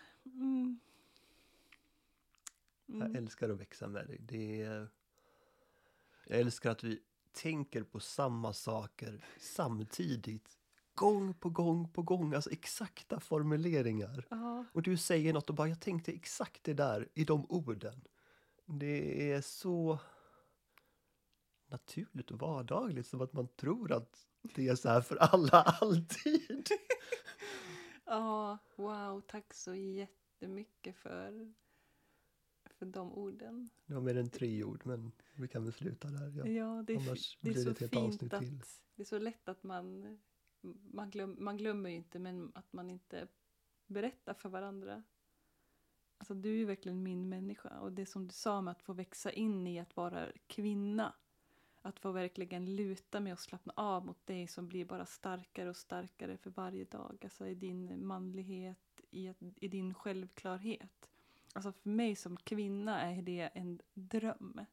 Jag Mm. älskar att växa med dig. Det är, jag älskar att vi tänker på samma saker samtidigt. Gång på gång på gång, alltså exakta formuleringar. Ja. Och du säger något och bara, jag tänkte exakt det där i de orden. Det är så naturligt och vardagligt som att man tror att det är så här för alla alltid. Ja, wow, tack så jättemycket för, för de orden. Det var mer än tre ord, men vi kan väl sluta där. Ja. Ja, det Annars det är blir det så ett helt fint att till. det är så lätt att man, man, glöm, man glömmer ju inte, men att man inte berättar för varandra. Alltså du är ju verkligen min människa och det som du sa med att få växa in i att vara kvinna. Att få verkligen luta mig och slappna av mot dig som blir bara starkare och starkare för varje dag. Alltså i din manlighet, i, i din självklarhet. Alltså för mig som kvinna är det en dröm.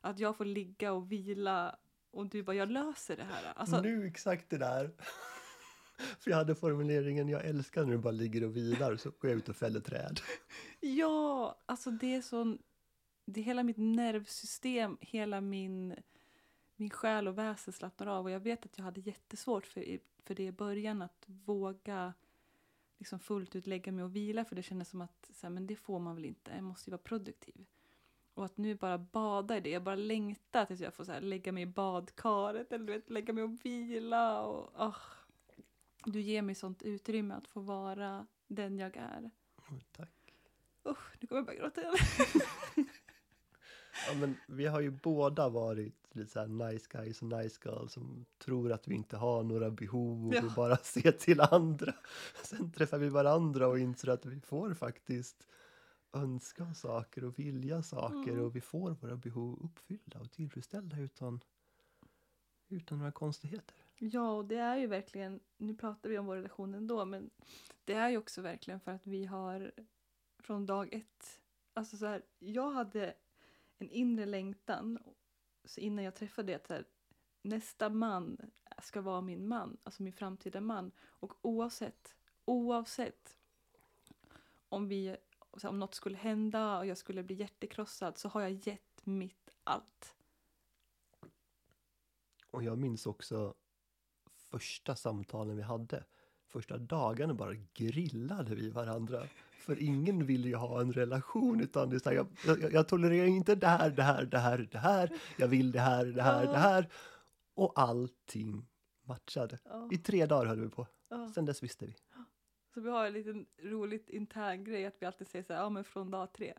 Att jag får ligga och vila och du bara, jag löser det här. Alltså, Nu exakt det där. För jag hade formuleringen jag älskar när du bara ligger och vilar så går jag ut och fäller träd. Ja, alltså det är sån... Det är hela mitt nervsystem, hela min, min själ och väsen slappnar av. Och jag vet att jag hade jättesvårt för, för det i början, att våga liksom fullt ut lägga mig och vila. För det kändes som att så här, men det får man väl inte, jag måste ju vara produktiv. Och att nu bara bada i det, jag bara längtar tills jag får så här, lägga mig i badkaret eller vet, lägga mig och vila. Och, oh, du ger mig sånt utrymme att få vara den jag är. Tack. Usch, nu kommer jag börja gråta igen. Ja, men vi har ju båda varit lite så nice guys och nice girls som tror att vi inte har några behov och Ja. vi bara ser till andra. Sen träffar vi varandra och inser att vi får faktiskt önska saker och vilja saker Mm. och vi får våra behov uppfyllda och tillfredsställda utan, utan några konstigheter. Ja, och det är ju verkligen, nu pratar vi om vår relation ändå, men det är ju också verkligen för att vi har från dag ett, alltså så här, jag hade en inre längtan så innan jag träffade det, att så här, nästa man ska vara min man, alltså min framtida man. Och oavsett, oavsett om, vi, så här, om något skulle hända och jag skulle bli hjärtekrossad så har jag gett mitt allt. Och jag minns också första samtalen vi hade. Första dagarna bara grillade vi varandra. För ingen ville ju ha en relation utan det är så här, jag, jag, jag tolererar inte det här, det här, det här, det här. Jag vill det här, det här, det här. Och allting matchade. I tre dagar höll vi på. Sen dess visste vi. Så vi har en liten roligt intern grej att vi alltid säger så här, ja men från dag tre.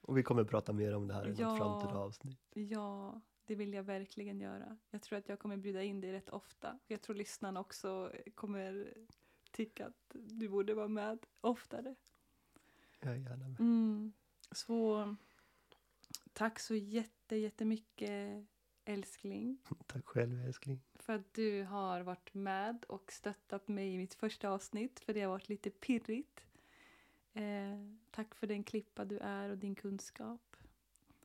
Och vi kommer prata mer om det här i Ja. något framtida avsnitt. Ja, det vill jag verkligen göra. Jag tror att jag kommer bjuda in dig rätt ofta. Jag tror lyssnarna också kommer tycka att du borde vara med oftare. Jag är gärna med. Mm. Så tack så jätte, jättemycket älskling Tack själv älskling. för att du har varit med och stöttat mig i mitt första avsnitt för det har varit lite pirrigt. Eh, tack för den klippa du är och din kunskap.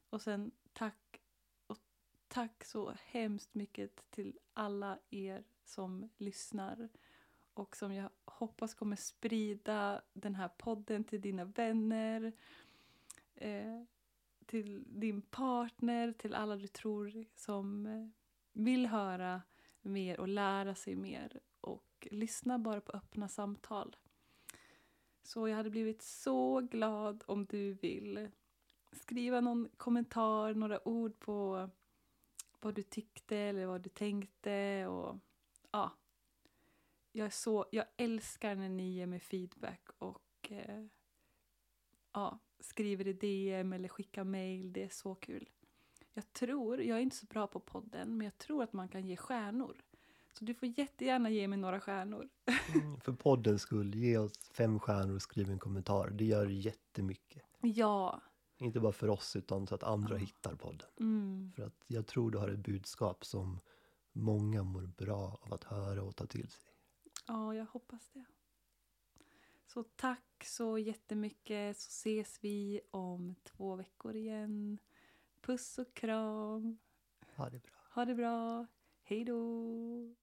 Och sen tack och tack så hemskt mycket till alla er som lyssnar och som jag hoppas kommer sprida den här podden till dina vänner, eh, till din partner, till alla du tror som eh, vill höra mer och lära sig mer och lyssna bara på öppna samtal. Så jag hade blivit så glad om du vill skriva någon kommentar, några ord på vad du tyckte eller vad du tänkte och ja. Jag så, jag älskar när ni ger mig feedback och eh, ja, skriver i DM eller skickar mail. Det är så kul. Jag tror, jag är inte så bra på podden, men jag tror att man kan ge stjärnor. Så du får jättegärna ge mig några stjärnor. Mm, för poddens skull, ge oss fem stjärnor och skriv en kommentar. Det gör jättemycket. Ja. Inte bara för oss utan så att andra Ja. hittar podden. Mm. För att jag tror du har ett budskap som många mår bra av att höra och ta till sig. Ja, jag hoppas det. Så tack så jättemycket så ses vi om två veckor igen. Puss och kram. Ha det bra. Ha det bra. Hej då.